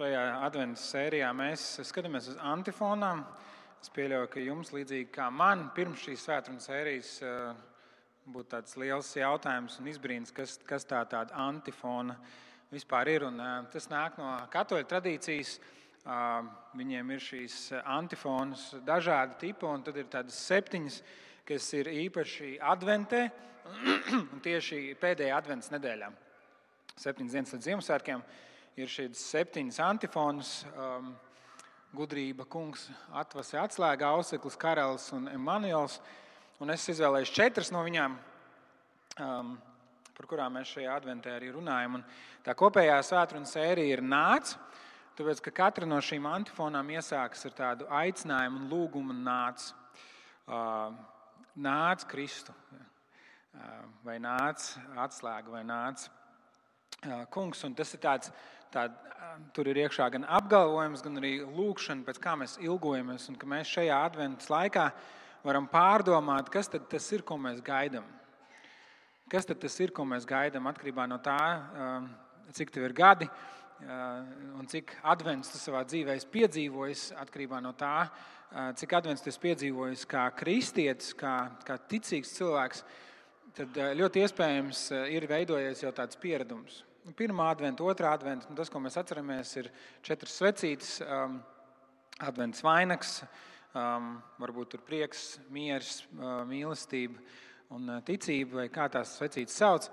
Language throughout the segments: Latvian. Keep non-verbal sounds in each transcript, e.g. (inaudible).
Šajā adventas sērijā mēs skatāmies uz antifonām. Es pieļauju, ka jums, līdzīgi kā man, pirms šīs svētdienas sērijas, būtu tāds liels jautājums un izbrīns, kas, kas tā tāda antifona vispār ir. Un, tas nāk no katoļu tradīcijas. Viņiem ir šīs antifonas dažādi tipi, un tad ir tādas septiņas, kas ir īpaši adventē, (clears throat) un tieši pēdējā adventas nedēļā, septiņas dienas līdz Ziemassvētkiem ir šīs septiņas antifonas. Um, gudrība, kungs, atvasi atslēga, auseklis, karalis un Emanuels. Un es izvēlējos četras no viņām, um, par kurām mēs šajā adventē arī runājam. Un tā kopējā svētdienas sērija ir nāc, tāpēc ka katra no šīm antifonām iesākas ar tādu aicinājumu un lūgumu nāc. Uh, nāc Kristu, uh, vai nāc atslēga, vai nāc uh, kungs. Un tas ir tāds tā, tur ir iekšā gan apgalvojums, gan arī lūkšana, pēc kā mēs ilgojamies. Un ka mēs šajā adventas laikā varam pārdomāt, kas tas ir, ko mēs gaidām. Kas tas ir, ko mēs gaidām atkarībā no tā, cik tev ir gadi un cik advents tu savā dzīvē esi piedzīvojis, atkarībā no tā, cik advents tu esi piedzīvojis kā kristietis, kā, kā ticīgs cilvēks. Tad ļoti iespējams ir veidojies jau tāds pieredums. Pirmā adventa, otrā adventa, tas, ko mēs atceramies, ir četras svecītes, um, advents vainags, um, varbūt tur prieks, miers, uh, mīlestība un uh, ticība, vai kā tās svecītes sauc.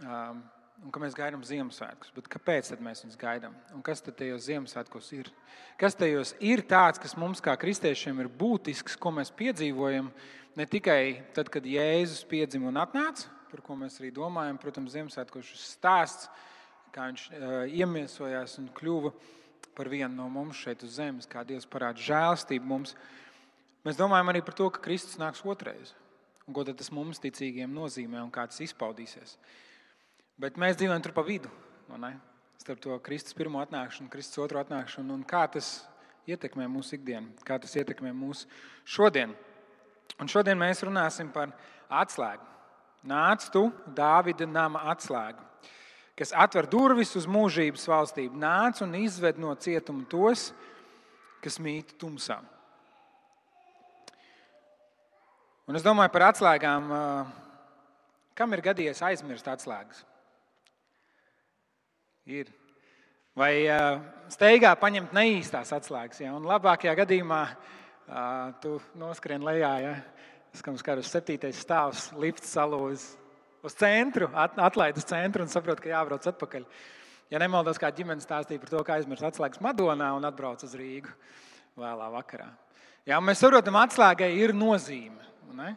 Um, un ka mēs gaidām Ziemassvētkus. Bet kāpēc mēs viņus gaidām? Un kas tad tajos Ziemassvētkos ir? Kas tajos ir tāds, kas mums kā kristiešiem ir būtisks, ko mēs piedzīvojam ne tikai tad, kad Jēzus piedzima un atnāca, par ko mēs arī domājam. Protams, Ziemassvētkos šis stāsts, kā viņš uh, iemiesojās un kļuva par vienu no mums šeit uz zemes, kā Dievs parāda žēlstību mums. Mēs domājam arī par to, ka Kristus nāks otrais. Un ko tas mums ticīgiem nozīmē un kā tas izpaudīsies. Bet mēs dzīvojam tur pa vidu. Starp to Kristus pirmo atnākšanu, Kristus otro atnākšanu un kā tas ietekmē mūsu ikdienu, kā tas ietekmē mūsu šodien. Un šodien mēs runāsim par atslēgu. Nāc tu, Dāvida nama atslēga, kas atver durvis uz mūžības valstību. Nāc un izved no cietuma tos, kas mīt tumsā. Un es domāju par atslēgām. Kam ir gadījies aizmirst atslēgas? Ir. Vai steigā paņemt neīstās atslēgas? Ja? Un labākajā gadījumā tu noskrien lejā. Ja? Skams, kā uz septītais stāvs, lifts salūz uz centru, atlaid uz centru un saprot, ka jābrauc atpakaļ. Ja nemaldos, kā ģimene stāstīja par to, ka aizmirst atslēgas Madonā un atbrauc uz Rīgu vēlā vakarā. Jā, mēs saprotam, atslēgai ir nozīme. Ne?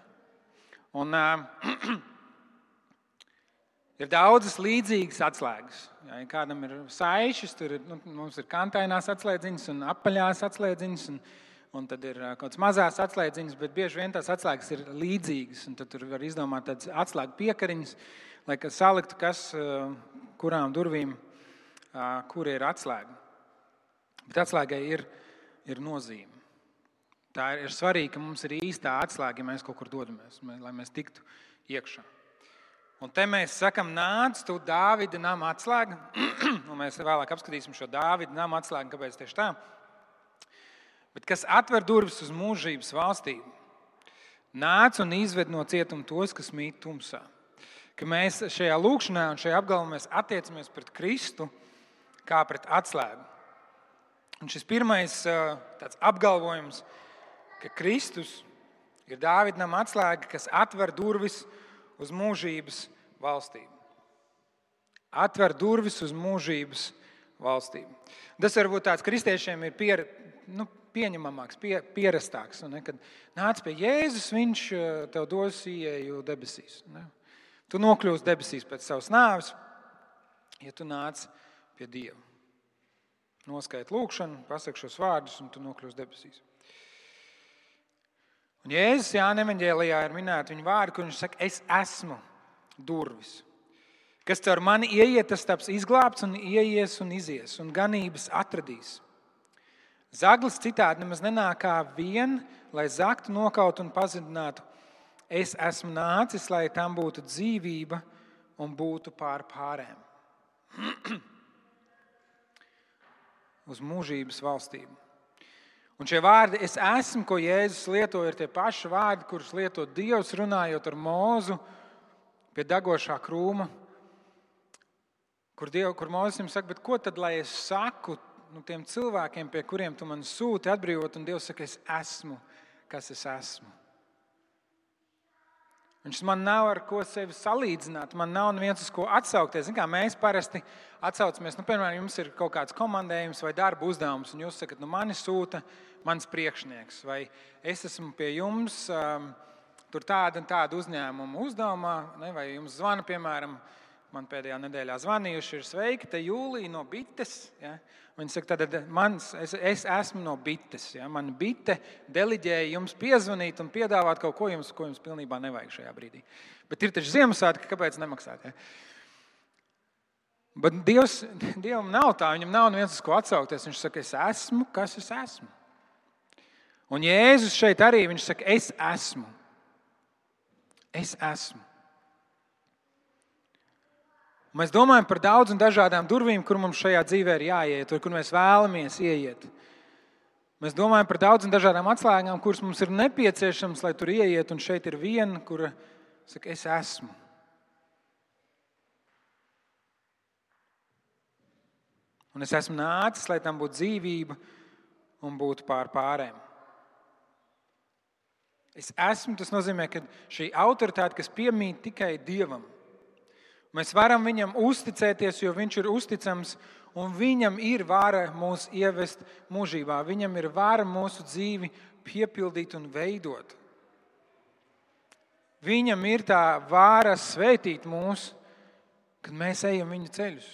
Un, uh, (clears throat) ir daudzas līdzīgas atslēgas. Jā, ja kādam ir saišas, tur ir, nu, mums ir kantainās atslēdziņas un apaļās atslēdziņas. Un, un tad ir kaut kādas mazas atslēdziņas, bet bieži vien tās atslēgas ir līdzīgas. Tur var izdomāt tādas atslēgu piekariņas, lai saliktu, kas kurām durvīm, kur ir atslēga. Bet atslēgai ir, ir nozīme. Tā ir svarīgi, ka mums ir īstā atslēga, ja mēs kaut kur dodamies, lai mēs tiktu iekšā. Un te mēs sakām, nāc, tu Dāvida nama atslēga. (clears throat) mēs vēlāk apskatīsim šo Dāvida nama atslēgu, kāpēc tieši tā bet kas atver durvis uz mūžības valstību. Nāc un izved no cietuma tos, kas mīt tumsā. Ka mēs šajā lūkšanā un šajā apgalvojumā attiecamies pret Kristu kā pret atslēgu. Un šis pirmais apgalvojums, ka Kristus ir Dāvidam atslēga, kas atver durvis uz mūžības valstību. Atver durvis uz mūžības valstību. Tas varbūt tāds kristiešiem ir pier, nu, pieņemamāks, pie, pierastāks. Ne? Kad nāc pie Jēzus, viņš eh, tev dos ieeju debesīs. Ne? Tu nokļūsi debesīs pēc savas nāves, ja tu nāc pie Dieva. Noskait lūkšanu, pasak šos vārdus, un tu nokļūsi debesīs. Un Jēzus Jānis Evanģēlijā ir minēta viņa vārdi, kur viņš saka, es esmu durvis. Kas caur mani ieiet, tas taps izglābts un ieies un izies, un ganības atradīs. Zaglis citādi nemaz nenāk kā vien, lai zaktu, nokautu un pazudinātu. Es esmu nācis, lai tam būtu dzīvība un būtu pār pārēm. (clears throat) uz mūžības valstību. Un šie vārdi, es esmu, ko Jēzus lieto, ir tie paši vārdi, kurus lieto Dievs runājot ar mūzu pie degošā krūma. Kur, Diev, kur Mozus viņam saka, ko tad lai es saku nu, tiem cilvēkiem, pie kuriem tu man sūti atbrīvot, un Dievs saka, es esmu, kas es esmu. Viņš man nav ar ko sevi salīdzināt, man nav neviens uz ko atsaukties. Kā mēs parasti atsaucamies, nu, piemēram, jums ir kaut kāds komandējums vai darba uzdevums, un jūs sakat, nu, mani sūta mans priekšnieks, vai es esmu pie jums um, tur tāda un tāda uzņēmuma uzdevumā, ne, vai jums zvana, piemēram, man pēdējā nedēļā zvanījuši, ir sveiki, te Jūlija no Bites. Ja? Viņi saka, tad mans, es, es esmu no Bites. Ja? Man bite deliģēja jums piezvanīt un piedāvāt kaut ko jums, ko jums pilnībā nevajag šajā brīdī. Bet ir taču Ziemassvētki, kāpēc nemaksāt? Ja? Bet Dievs, Dievam nav tā, viņam nav neviens uz ko atsaukties. Viņš saka, es esmu, kas es esmu. Un Jēzus šeit arī viņš saka, es esmu. Es esmu. Mēs domājam par daudzām dažādām durvīm, kur mums šajā dzīvē ir jāiet, kur mēs vēlamies ieiet. Mēs domājam par daudzām dažādām atslēgām, kuras mums ir nepieciešamas, lai tur ieiet. Un šeit ir viena, kur saka, es esmu. Un es esmu nācis, lai tam būtu dzīvība un būtu pār pārējiem. Es esmu, tas nozīmē, ka šī autoritāte, kas piemīt tikai Dievam, Mēs varam viņam uzticēties, jo viņš ir uzticams, un viņam ir vara mūs ievest mūžībā. Viņam ir vara mūsu dzīvi piepildīt un veidot. Viņam ir tā vara svētīt mūs, kad mēs ejam viņa ceļus.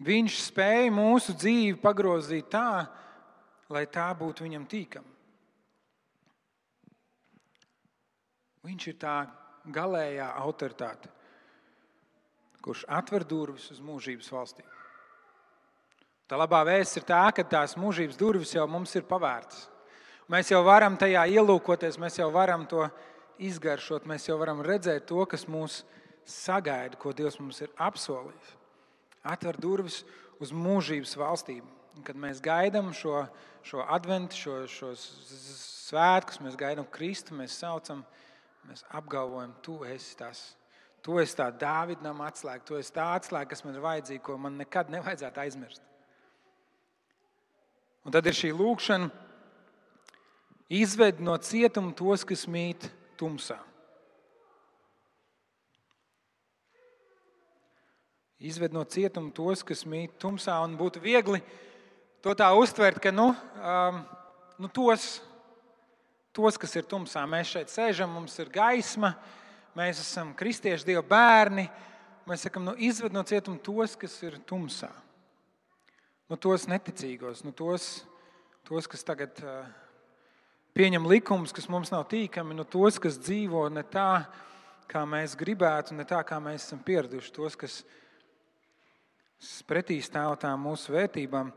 Viņš spēja mūsu dzīvi pagrozīt tā, lai tā būtu viņam tīkama. Viņš ir tā galējā autoritāte, kurš atver durvis uz mūžības valstīm. Tā labā vēsts ir tā, ka tās mūžības durvis jau mums ir pavērtas. Mēs jau varam tajā ielūkoties, mēs jau varam to izgaršot, mēs jau varam redzēt to, kas mūs sagaida, ko Dievs mums ir apsolījis. Atver durvis uz mūžības valstīm. Kad mēs gaidām šo, šo adventu, šo, šos svētkus, mēs gaidām Kristu, mēs saucam viņu Mēs apgalvojam, tu esi tas. Tu esi tā Dāvidam atslēga, tu esi tā atslēga, kas man ir vajadzīga, ko man nekad nevajadzētu aizmirst. Un tad ir šī lūkšana, izved no cietuma tos, kas mīt tumsā. Izved no cietuma tos, kas mīt tumsā, un būtu viegli to tā uztvert, ka nu, um, nu tos tos, kas ir tumsā. Mēs šeit sēžam, mums ir gaisma, mēs esam kristieši, Dieva bērni. Mēs sakām, nu, izved no cietuma tos, kas ir tumsā. Nu, tos neticīgos, nu, tos, tos, kas tagad uh, pieņem likumus, kas mums nav tīkami, nu, tos, kas dzīvo ne tā, kā mēs gribētu, ne tā, kā mēs esam pieraduši, tos, kas pretī stāv tām mūsu vērtībām.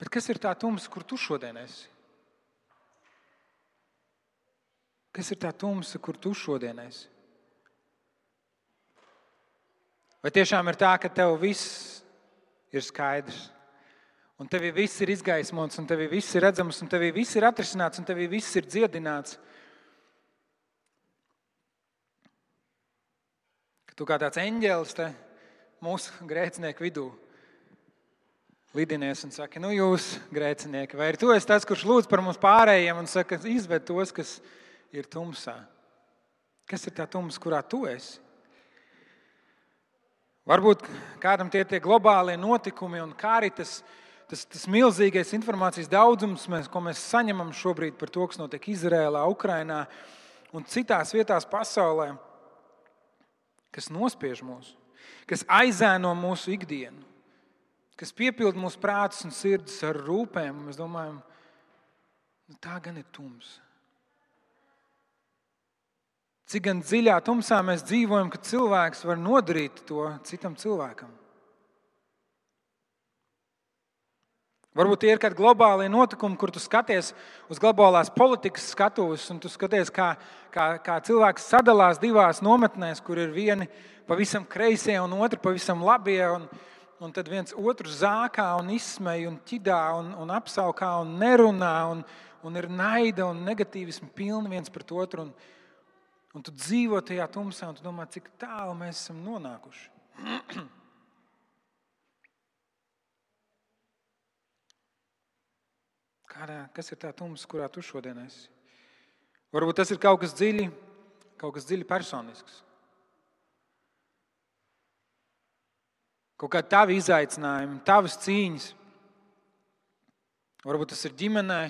Bet kas ir tā tums, kur tu šodien esi? Kas ir tā tumsa, kur tu šodien esi? Vai tiešām ir tā, ka tev viss ir skaidrs? Un tev viss ir izgaismots, un tev viss ir redzams, un tev viss ir atrisināts, un tev viss ir dziedināts. Ka tu kā tāds eņģēlis te mūsu grēcinieku vidū lidinies un saka, nu jūs grēcinieki, vai ir tu esi tas, kurš lūdz par mums pārējiem un saka, izved tos, kas ir ir tumsā. Kas ir tā tumsa, kurā tu esi? Varbūt kādam tie ir globālie notikumi, un kā arī tas, tas, tas milzīgais informācijas daudzums, mēs, ko mēs saņemam šobrīd par to, kas notiek Izrēlā, Ukrajinā un citās vietās pasaulē, kas nospiež mūs, kas aizēno mūsu ikdienu, kas piepilda mūsu prātus un sirdis ar rūpēm. Mēs domājam, nu, tā gan ir tumsa. Cik gan dziļā tumsā mēs dzīvojam, ka cilvēks var nodarīt to citam cilvēkam. Varbūt tie ir kādi globāli notikumi, kur tu skaties uz globālās politikas skatuves, un tu skaties, kā, kā, kā cilvēks sadalās divās nometnēs, kur ir vieni pavisam kreisie un otri pavisam labie. Un, un tad viens otru zākā un izsmeja un ķidā un, un apsaukā un nerunā un, un ir naida un negatīvismu pilni viens pret otru. Un, un tu dzīvo tajā tumsā un tu domā, cik tālu mēs esam nonākuši. (clears throat) Kādā, kas ir tā tumsa, kurā tu šodien esi? Varbūt tas ir kaut kas dziļi, kaut kas dziļi personisks. Kaut kāda tava izaicinājuma, tavas cīņas. Varbūt tas ir ģimenē,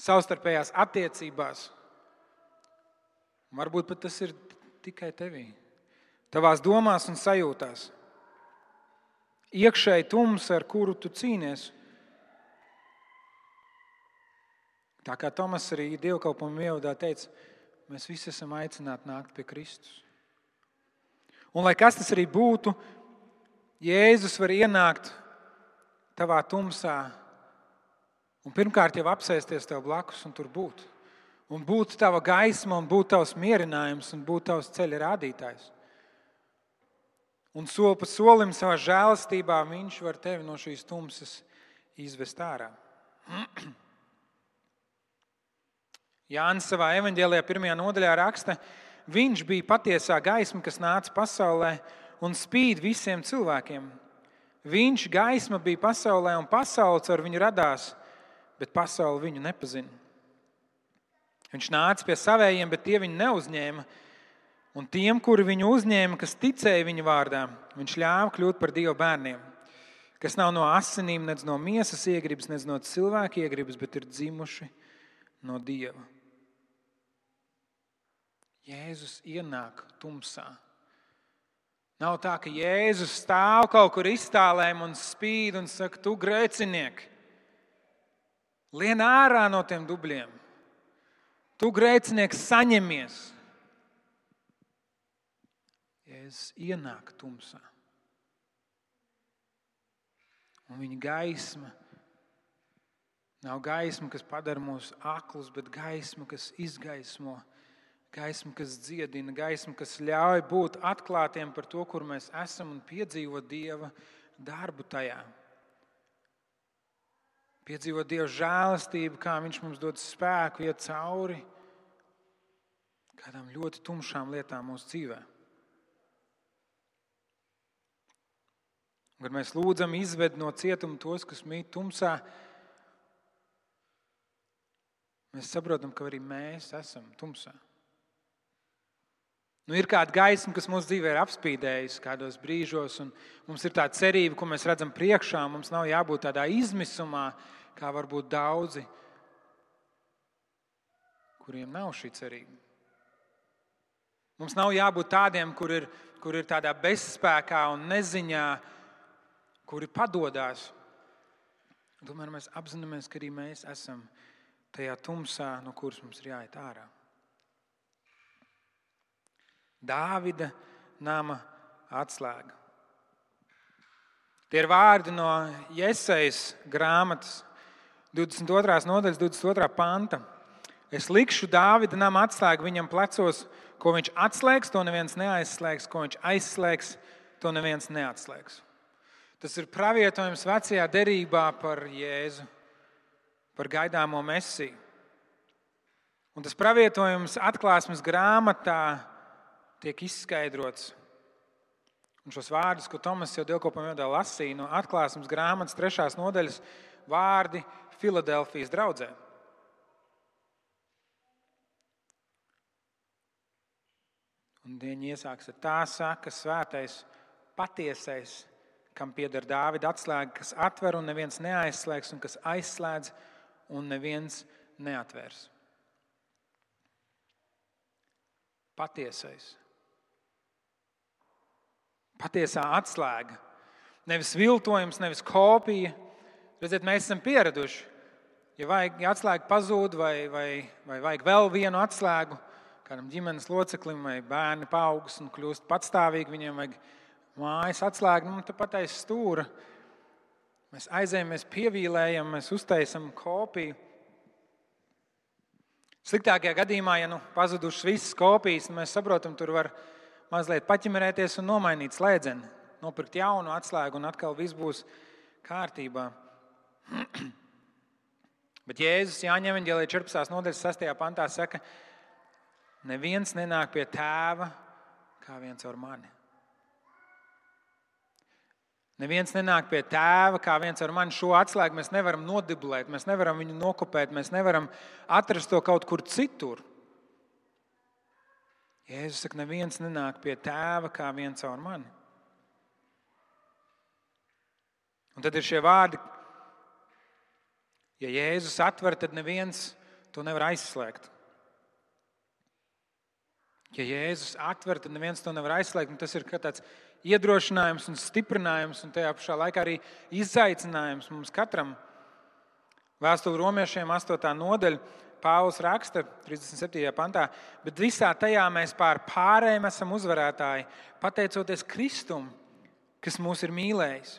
savstarpējās attiecībās. Varbūt pat tas ir tikai tevī, tavās domās un sajūtās. Iekšēji tums, ar kuru tu cīnies. Tā kā Tomas arī dievkalpojuma ievadā teica, mēs visi esam aicināti nākt pie Kristus. Un lai kas tas arī būtu, Jēzus var ienākt tavā tumsā un pirmkārt jau apsēsties tev blakus un tur būt. Un būt tava gaisma, un būt tavs mierinājums, un būt tavs ceļa rādītājs. Un soli pa solim savā žēlastībā viņš var tevi no šīs tumsas izvest ārā. (clears throat) Jānis savā evanģēlijā, pirmajā nodaļā raksta, viņš bija patiesā gaisma, kas nāca pasaulē un spīd visiem cilvēkiem. Viņš gaisma bija pasaulē, un pasaule ar viņu radās, bet pasaule viņu nepazina. Viņš nāca pie savējiem, bet tie viņu neuzņēma. Un tiem, kuri viņu uzņēma, kas ticēja viņa vārdā, viņš ļāva kļūt par Dieva bērniem, kas nav no asinīm, nedz no miesas iegribas, nedz no cilvēka iegribas, bet ir dzimuši no Dieva. Jēzus ienāk tumsā. Nav tā, ka Jēzus stāv kaut kur iztālēm un spīd un saka, tu grēcinieki, lien ārā no tiem dubļiem. Tu grēcinieks saņemies. Jēzus ienāk tumsā. Un viņa gaisma nav gaisma, kas padara mūs aklus, bet gaisma, kas izgaismo Gaisma, kas dziedina, gaisma, kas ļauj būt atklātiem par to, kur mēs esam un piedzīvot Dieva darbu tajā. Piedzīvot Dieva žēlastību, kā Viņš mums dod spēku iet cauri kādām ļoti tumšām lietām mūsu dzīvē. Kad mēs lūdzam, izved no cietuma tos, kas mīt tumsā, mēs saprotam, ka arī mēs esam tumsā. Nu, ir kāda gaisma, kas mūsu dzīvē ir apspīdējusi kādos brīžos, un mums ir tāda cerība, ko mēs redzam priekšā. Mums nav jābūt tādā izmisumā, kā varbūt daudzi, kuriem nav šī cerība. Mums nav jābūt tādiem, kur ir, kur ir tādā bezspēkā un neziņā, kuri padodas. Tomēr mēs apzināmies, ka arī mēs esam tajā tumsā, no kuras mums ir jāiet ārā. Dāvida nama atslēga. Tie ir vārdi no Iesaijas grāmatas, 22. nodaļas, 22. panta. Es likšu Dāvida nama atslēgu viņam plecos, ko viņš atslēgs, to neviens neaizslēgs, ko viņš aizslēgs, to neviens neatslēgs. Tas ir pravietojums vecajā derībā par Jēzu, par gaidāmo mesiju. Un tas pravietojums atklāsmes grāmatā tiek izskaidrots. Un šos vārdus, ko Tomas jau dievkalpojumā lasīja no atklāsmes grāmatas trešās nodaļas, vārdi Filadelfijas draudzē. Un viņi iesāks ar tā saka, svētais, patiesais, kam pieder Dāvida atslēga, kas atver un neviens neaizslēgs, un kas aizslēdz un neviens neatvērs. Patiesais patiesā atslēga. Nevis viltojums, nevis kopija. Redziet, mēs esam pieraduši. Ja vajag ja atslēga pazūd, vai, vai, vai vajag vēl vienu atslēgu, kādam ģimenes loceklim, vai bērni paaugs un kļūst patstāvīgi, viņiem vajag mājas atslēgu, nu, tāpat aiz stūra. Mēs aizējām, mēs pievīlējam, mēs uztaisām kopiju. Sliktākajā gadījumā, ja nu, pazudušas visas kopijas, mēs saprotam, tur var būt mazliet paķimerēties un nomainīt slēdzeni, nopirkt jaunu atslēgu un atkal viss būs kārtībā. (clears throat) Bet Jēzus Jāņem Evangelija 14. nodaļas 6. pantā saka, neviens nenāk pie tēva kā viens ar mani. Neviens nenāk pie tēva, kā viens ar mani šo atslēgu. Mēs nevaram nodiblēt, mēs nevaram viņu nokopēt, mēs nevaram atrast to kaut kur citur. Jēzus saka, neviens nenāk pie tēva, kā viens ar mani. Un tad ir šie vārdi, ja Jēzus atver, tad neviens to nevar aizslēgt. Ja Jēzus atver, tad neviens to nevar aizslēgt. Tas ir tāds iedrošinājums un stiprinājums, un tajā pašā laikā arī izaicinājums mums katram. Vēstule romiešiem 8. nodaļa. Pāvils raksta 37. pantā, bet visā tajā mēs pār pārējiem esam uzvarētāji, pateicoties Kristum, kas mūs ir mīlējis.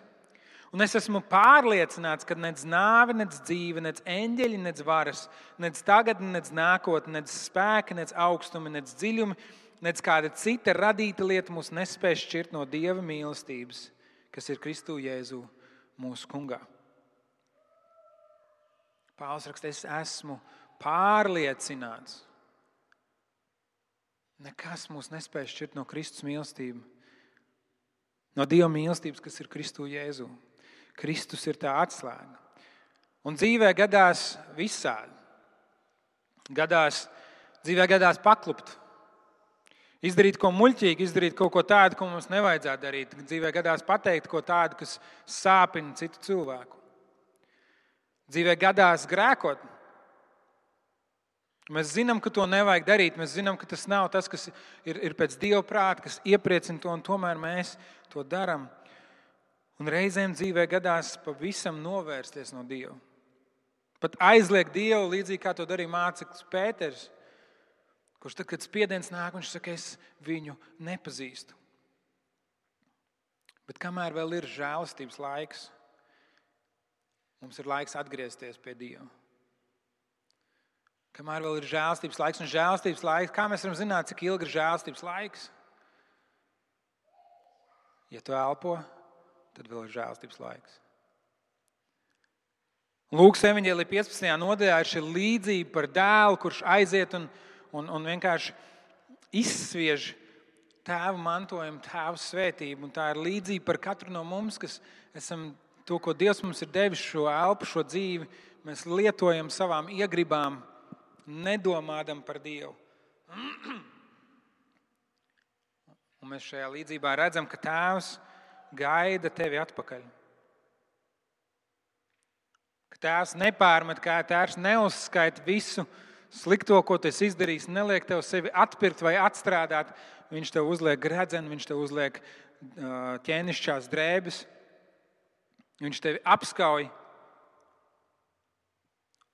Un es esmu pārliecināts, ka nec nāve, nec dzīve, nec eņģeļi, nec varas, nec tagadne, nec nākotne, nec spēki, nec augstumi, nec dziļumi, nec kāda cita radīta lieta mūs nespēj šķirt no Dieva mīlestības, kas ir Kristu Jēzu mūsu kungā. Pāvils raksta, es esmu pārliecināts. Nekas mūs nespēj šķirt no Kristus mīlestības, no Dieva mīlestības, kas ir Kristu Jēzu. Kristus ir tā atslēga. Un dzīvē gadās visādi. Gadās, dzīvē gadās paklupt, Izdarīt ko muļķīgu, izdarīt kaut ko tādu, ko mums nevajadzētu darīt. Dzīvē gadās pateikt ko tādu, kas sāpina citu cilvēku. Dzīvē gadās grēkot. Mēs zinām, ka to nevajag darīt. Mēs zinām, ka tas nav tas, kas ir, ir pēc Dieva prāta, kas iepriecina to, un tomēr mēs to darām. Un reizēm dzīvē gadās pavisam novērsties no Dieva. Pat aizliegt Dievu, līdzīgi kā to darīja māceklis Pēters kurš tad, kad spiediens nāk, viņš saka, es viņu nepazīstu. Bet kamēr vēl ir žēlastības laiks, mums ir laiks atgriezties pie Dieva. Kamēr vēl ir žēlastības laiks un žēlastības laiks, kā mēs varam zināt, cik ilgi ir žēlastības laiks? Ja tu elpo, tad vēl ir žēlastības laiks. Lūks evanģēlī 15. nodaļā ir šī līdzība par dēlu, kurš aiziet un un, un vienkārši izsviež tēva mantojumu, tēva svētību. Un tā ir līdzība par katru no mums, kas esam to, ko Dievs mums ir devis, šo elpu, šo dzīvi. Mēs lietojam savām iegribām, nedomādam par Dievu. Un mēs šajā līdzībā redzam, ka Tēvs gaida tevi atpakaļ. Ka Tēvs nepārmet, kā Tēvs neuzskaita visu, slikto, ko tu esi izdarījis, neliek tev sevi atpirkt vai atstrādāt. Viņš tev uzliek gredzenu, viņš tev uzliek ķēnišķās drēbes, viņš tevi apskauj.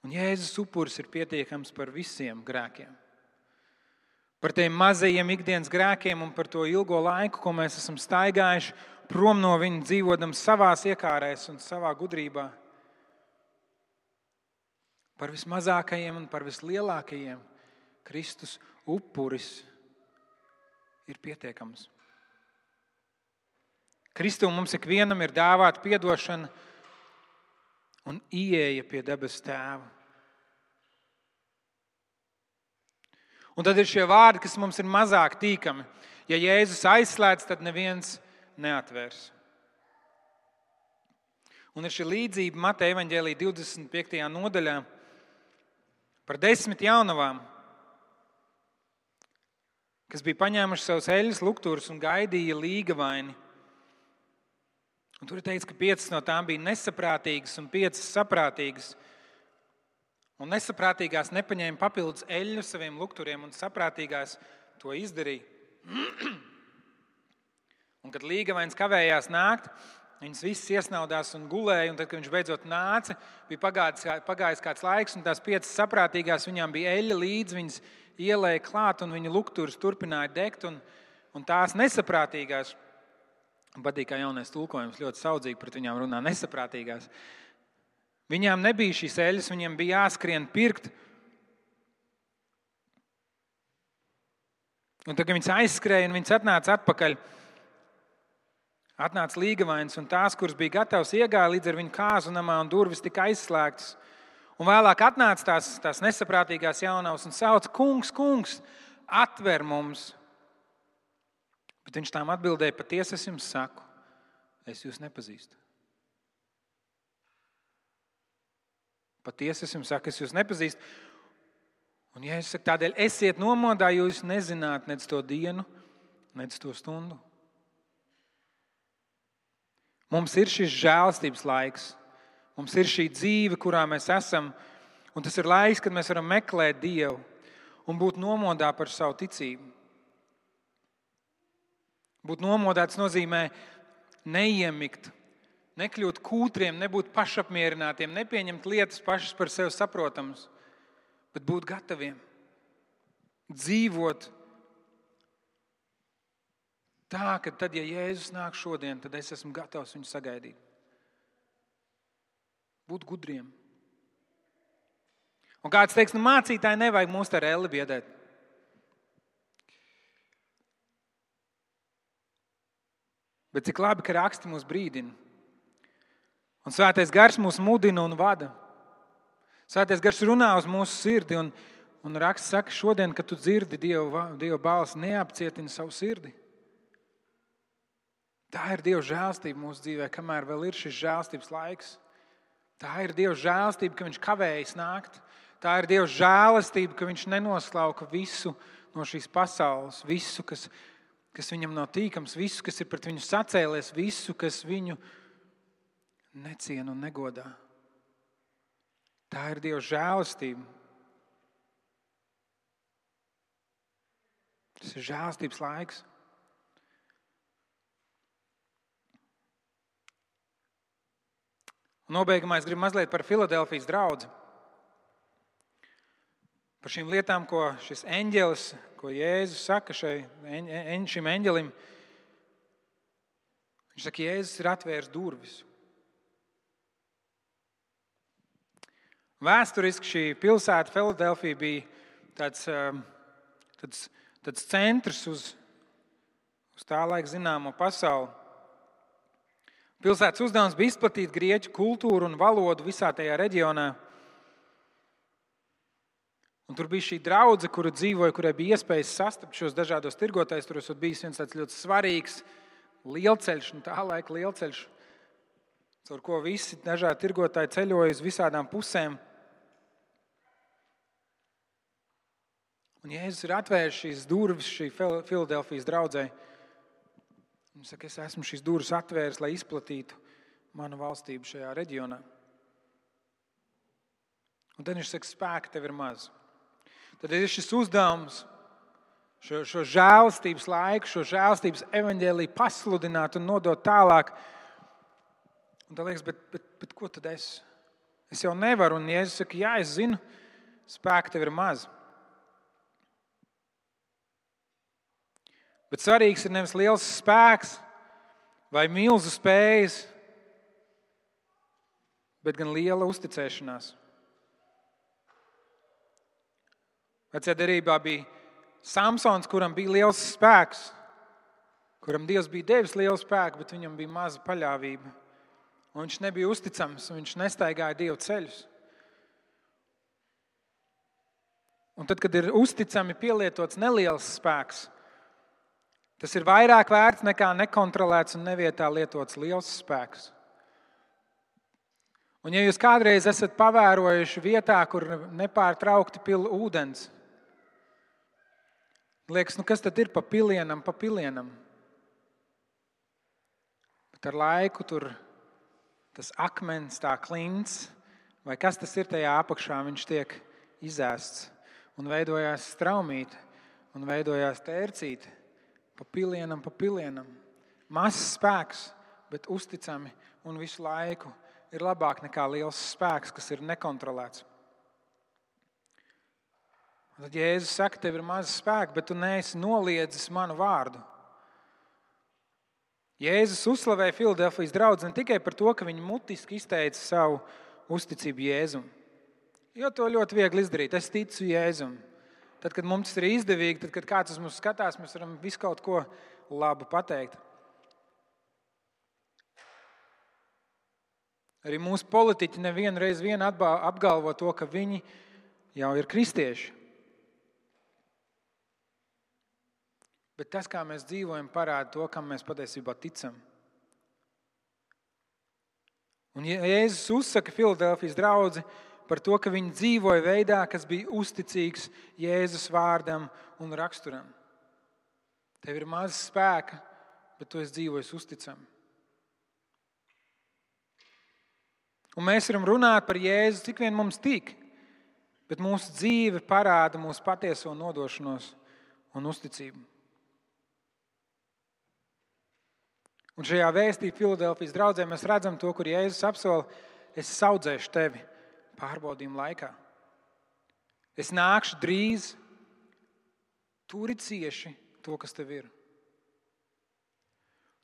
Un Jēzus upuris ir pietiekams par visiem grēkiem. Par tiem mazajiem ikdienas grēkiem un par to ilgo laiku, ko mēs esam staigājuši prom no viņa, dzīvojam savā iekārēs un savā gudrībā par vismazākajiem un par vislielākajiem Kristus upuris ir pietiekams. Kristum mums ikvienam ir dāvāta atdošana un ieeja pie debesu tēva. Un tad ir šie vārdi, kas mums ir mazāk tīkami. Ja Jēzus aizslēdz, tad neviens neatvērs. Un ir šī līdzība Mateja Evanģēlī 25. nodaļā par desmit jaunavām, kas bija paņēmuši savus eļļas luktūrus un gaidīja līga vaini. Un tur ir teikts, ka piecas no tām bija nesaprātīgas un piecas saprātīgas. Un nesaprātīgās nepaņēma papildus eļļu saviem lukturiem, un saprātīgās to izdarīja. (clears throat) un kad līga vains kavējās nākt, Viņas visas iesnaudās un gulēja, un tad, kad viņš beidzot nāca, bija pagājis, pagājis kāds laiks, un tās piecas saprātīgās viņām bija eļļa līdzi. Viņas ielēja klāt, un viņa lukturis turpināja degt, un, un tās nesaprātīgās. Patīk, kā jaunais tulkojums ļoti saudzīgi pret viņām runā. Nesaprātīgās. Viņām nebija šīs eļļas, viņiem bija jāskrien pirkt. Un tad, kad viņas aizskrēja un viņas atnāca atpakaļ, Atnāca līgavains, un tās, kuras bija gatavas, iegāja līdz viņu kāzu namā, un durvis tika aizslēgtas. Un vēlāk atnāca tās, tās nesaprātīgās jaunavas un sauca: Kungs, kungs, atver mums! Bet viņš tām atbildēja: Patiesi es jums saku, es jūs nepazīstu. Patiesi es jums saku, es jūs nepazīstu. Un, ja es saku, tādēļ esiet nomodā, jo jūs nezināt nec to dienu, nec to stundu. Mums ir šis žēlstības laiks, mums ir šī dzīve, kurā mēs esam, un tas ir laiks, kad mēs varam meklēt Dievu un būt nomodā par savu ticību. Būt nomodāts nozīmē neiemigt, nekļūt kūtriem, nebūt pašapmierinātiem, nepieņemt lietas pašas par sevi saprotamas bet būt gataviem dzīvot tā, ka tad, ja Jēzus nāk šodien, tad es esmu gatavs viņu sagaidīt. Būt gudriem. Un kāds teiks, nu mācītāji nevajag mūs ar elli biedēt. Bet cik labi, ka raksti mūs brīdina. Un svētais gars mūs mudina un vada. Svētais gars runā uz mūsu sirdi, un, un raksts saka, šodien, kad tu dzirdi Dieva, Dieva balsi, neapcietini savu sirdi. Tā ir Dieva žēlstība mūsu dzīvē, kamēr vēl ir šis žēlstības laiks. Tā ir Dieva žēlstība, ka Viņš kavējas nākt. Tā ir Dieva žēlastība, ka Viņš nenosklauka visu no šīs pasaules, visu, kas, kas viņam nav tīkams, visu, kas ir pret viņu sacēlies, visu, kas viņu neciena un negodā. Tā ir Dieva žēlastība. Tas ir žēlastības laiks. Nobeigumā es gribu mazliet par Filadelfijas draugu. Par šīm lietām, ko šis eņģelis, ko Jēzus saka šai, šim eņģelim. Viņš saka, Jēzus ir atvērs durvis. Vēsturiski šī pilsēta, Filadelfija, bija tāds, um, tāds, tāds centrs uz, uz tā laika zināmo pasauli. Pilsētas uzdevums bija izplatīt grieķu kultūru un valodu visā tajā reģionā. Un tur bija šī draudzene, kura dzīvoja, kurai bija iespējas sastapt šos dažādos tirgotājus. Tur bija viens tāds ļoti svarīgs lielceļš, un tā laika lielceļš, caur ko visi dažādi tirgotāji ceļoja uz visām pusēm. Un Jēzus ir atvēris šīs durvis šī Filadelfijas draudzē. Viņš saka, es esmu šīs durvis atvēris, lai izplatītu manu valstību šajā reģionā. Un tad viņš saka, spēka tev ir maz. Tad ir šis uzdevums šo, šo žēlstības laiku, šo žēlstības evaņģēlīju pasludināt un nodot tālāk. Un tā liekas, bet, bet, bet ko tad es? Es jau nevaru, un Jēzus saka, jā, es zinu, spēka tev ir maz. Bet svarīgs ir nevis liels spēks vai milzu spējas, bet gan liela uzticēšanās. Vecajā derībā bija Samsons, kuram bija liels spēks, kuram Dievs bija devis lielu spēku, bet viņam bija maza paļāvība. Un viņš nebija uzticams, viņš nestaigāja Dieva ceļus. Un tad, kad ir uzticami pielietots neliels spēks, Tas ir vairāk vērts nekā nekontrolēts un nevietā lietots liels spēks. Un, ja jūs kādreiz esat pavērojuši vietā, kur nepārtraukti pil ūdens, liekas, nu kas tad ir pa pilienam, pa pilienam? Bet ar laiku tur tas akmens, tā klints, vai kas tas ir tajā apakšā, viņš tiek izēsts un veidojās straumīte un veidojās tērcīte pa pilienam, pa pilienam. Mazs spēks, bet uzticami un visu laiku ir labāk nekā liels spēks, kas ir nekontrolēts. Tad Jēzus saka, tev ir maz spēka, bet tu neesi noliedzis manu vārdu. Jēzus uzslavēja Filadelfijas draugu ne tikai par to, ka viņi mutiski izteica savu uzticību Jēzum. Jo to ļoti viegli izdarīt. Es ticu Jēzum. Tad, kad mums tas ir izdevīgi, tad, kad kāds uz mums skatās, mēs varam visu kaut ko labu pateikt. Arī mūsu politiķi nevienu reizi apgalvo to, ka viņi jau ir kristieši. Bet tas, kā mēs dzīvojam, parāda to, kam mēs patiesībā ticam. Un Jēzus uzsaka Filadelfijas draugu par to, ka viņi dzīvoja veidā, kas bija uzticīgs Jēzus vārdam un raksturam. Tev ir maz spēka, bet tu esi dzīvojis uzticami. Un mēs varam runāt par Jēzu, cik vien mums tīk, bet mūsu dzīve parāda mūsu patieso nodošanos un uzticību. Un šajā vēstījumā Filadelfijas draugiem mēs redzam to, kur Jēzus apsola, es audzēšu tevi pārbaudījumu laikā. Es nākšu drīz, turi cieši to, kas tev ir.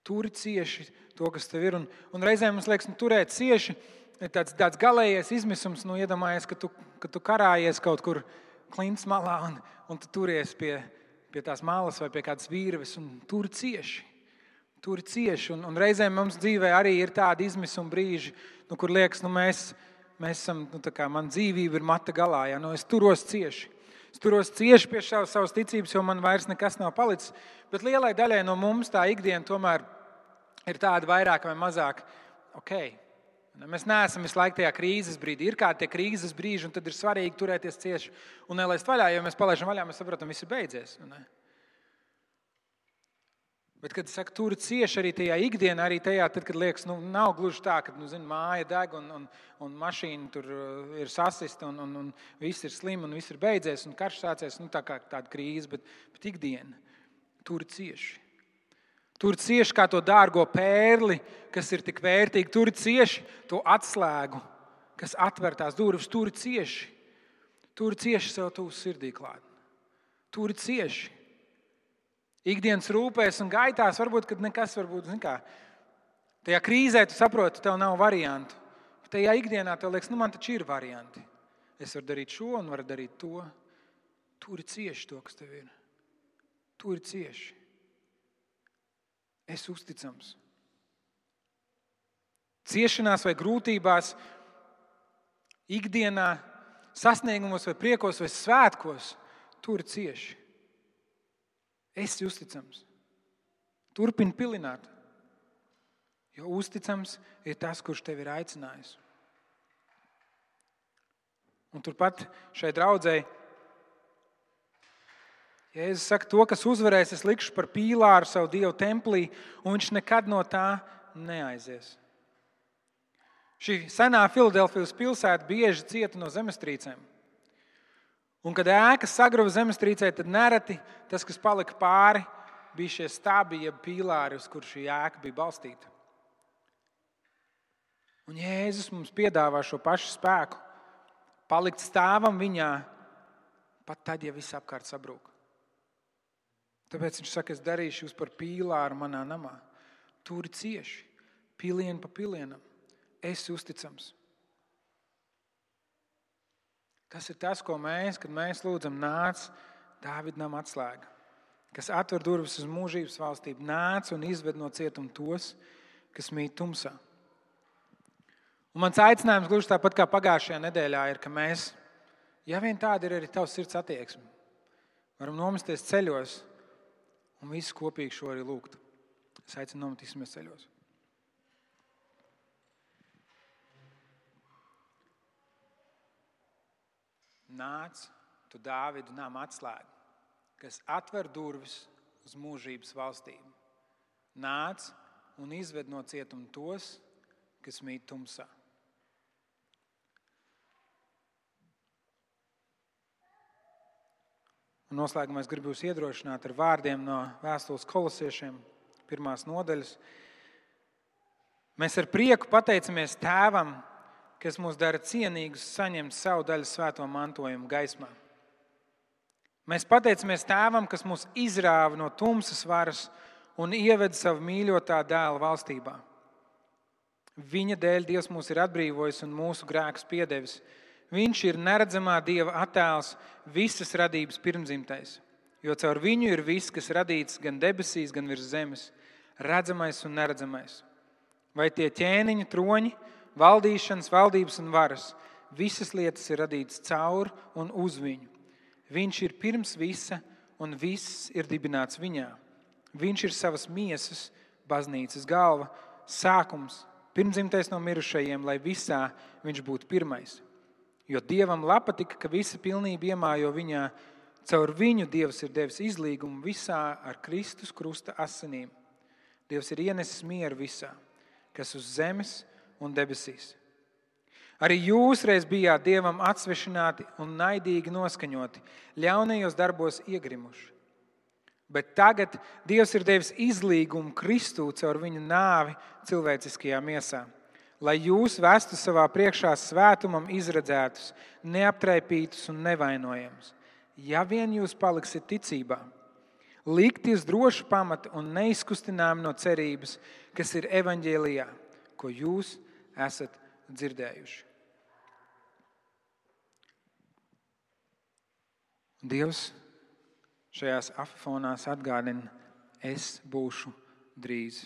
Turi cieši to, kas tev ir. Un, un reizēm mums liekas, nu, turēt cieši ir tāds, tāds galīgais izmisums. Nu, iedomājies, ka tu, ka tu karājies kaut kur klints malā un, un tu turies pie, pie tās malas vai pie kādas vīrves un turi cieši tur cieši. Un, un reizēm mums dzīvē arī ir tādi izmisuma brīži, nu, kur liekas, nu, mēs, mēs esam, nu, kā man dzīvība ir mata galā, ja nu, es turos cieši. Es turos cieši pie savas, savas ticības, jo man vairs nekas nav palicis. Bet lielai daļai no mums tā ikdiena tomēr ir tāda vairāk vai mazāk ok. Mēs neesam visu laiku tajā krīzes brīdī. Ir kādi krīzes brīži, un tad ir svarīgi turēties cieši un nelaist vaļā. Jo mēs palaidām vaļā, mēs saprotam, ka viss ir beidzies. Ne? Bet, kad saka, tur cieši arī tajā ikdienā, arī tajā, tad, kad liekas, nu, nav gluži tā, ka nu, zin, māja deg un, un, un mašīna tur uh, ir sasista un, un, un viss ir slims un viss ir beidzies un karš sācies, nu, tā kā tāda krīze, bet, bet ikdiena tur cieši. Tur cieši kā to dārgo pērli, kas ir tik vērtīga, tur cieši to atslēgu, kas atver tās durvis, tur cieši. Tur cieši sev tuvu sirdī klāt. Tur cieši ikdienas rūpēs un gaitās, varbūt nekas, varbūt, kā, tajā krīzē tu saproti, tev nav variantu. Tajā ikdienā tev liekas, nu man taču ir varianti. Es varu darīt šo un varu darīt to. Tur ir cieši to, kas tev ir. Tur ir cieši. Es uzticams. Ciešanās vai grūtībās, ikdienā, sasniegumos, vai priekos, vai svētkos, tur ir cieši. Esi uzticams. Turpini pilināt. Jo uzticams ir tas, kurš tevi ir aicinājis. Un turpat šai draudzēji Jēzus saka, to, kas uzvarēs, es likšu par pīlāru savu dievu templī, un viņš nekad no tā neaizies. Šī senā Filadelfijas pilsēta bieži cieta no zemestrīcēm. Un, kad ēka sagruva zemestrīcē, tad nereti tas, kas palika pāri, bija šie stābi, jeb pīlāri, uz kuriem šī ēka bija balstīta. Un Jēzus mums piedāvā šo pašu spēku, palikt stāvam viņā, pat tad, ja viss apkārt sabrūk. Tāpēc viņš saka, es darīšu jūs par pīlāru manā namā. Tur ir cieši, pilienu pa pilienam. Es uzticams. Tas ir tas, ko mēs, kad mēs lūdzam, nāc, Dāvidam atslēga, kas atver durvis uz mūžības valstību, nāc un izved no cietuma tos, kas mīt tumsā. Un mans aicinājums, gluži tāpat kā pagājušajā nedēļā, ir, ka mēs, ja vien tāda ir arī tavs sirds attieksme, varam nomesties ceļos un visi kopīgi šo arī lūgt. Es aicinu nometīsimies ceļos. Nāc, tu Dāvidu nama atslēgu, kas atver durvis uz mūžības valstību. Nāc un izved no cietuma tos, kas mīt tumsā. Un noslēgumā es gribu jūs iedrošināt ar vārdiem no vēstules kolosiešiem, pirmās nodaļas. Mēs ar prieku pateicamies Tēvam kas mūs dara cienīgus saņemt savu daļu svēto mantojumu gaismā. Mēs pateicamies Tēvam, kas mūs izrāva no tumsas varas un ieveda savu mīļotā dēla valstībā. Viņa dēļ Dievs mūs ir atbrīvojis un mūsu grēkus piedevis. Viņš ir neredzamā Dieva attēls, visas radības pirmdzimtais. Jo caur viņu ir viss, kas radīts gan debesīs, gan virs zemes, redzamais un neredzamais. Vai tie ķēniņi, troņi, valdīšanas, valdības un varas. Visas lietas ir radītas caur un uz viņu. Viņš ir pirms visa, un viss ir dibināts viņā. Viņš ir savas miesas, baznīcas galva, sākums, pirmdzimtais no mirušajiem, lai visā viņš būtu pirmais. Jo dievam patika, ka visa pilnība iemājo viņā. Caur viņu Dievs ir devis izlīgumu visā ar Kristus krusta asinīm. Dievs ir ienesis mieru visā, kas uz zemes un debesīs. Arī jūs reiz bijāt dievam atsvešināti un naidīgi noskaņoti, ļaunajos darbos iegrimuši. Bet tagad Dievs ir devis izlīgumu Kristū caur viņa nāvi cilvēciskajā miesā, lai jūs vestu savā priekšā svētumam izredzētus, neaptraipītus un nevainojamus. Ja vien jūs paliksiet ticībā, likti uz drošu pamatu un neizkustinām no cerības, kas ir evaņģēlijā, ko jūs esat dzirdējuši. Dievs šajās afonās atgādina, es būšu drīz.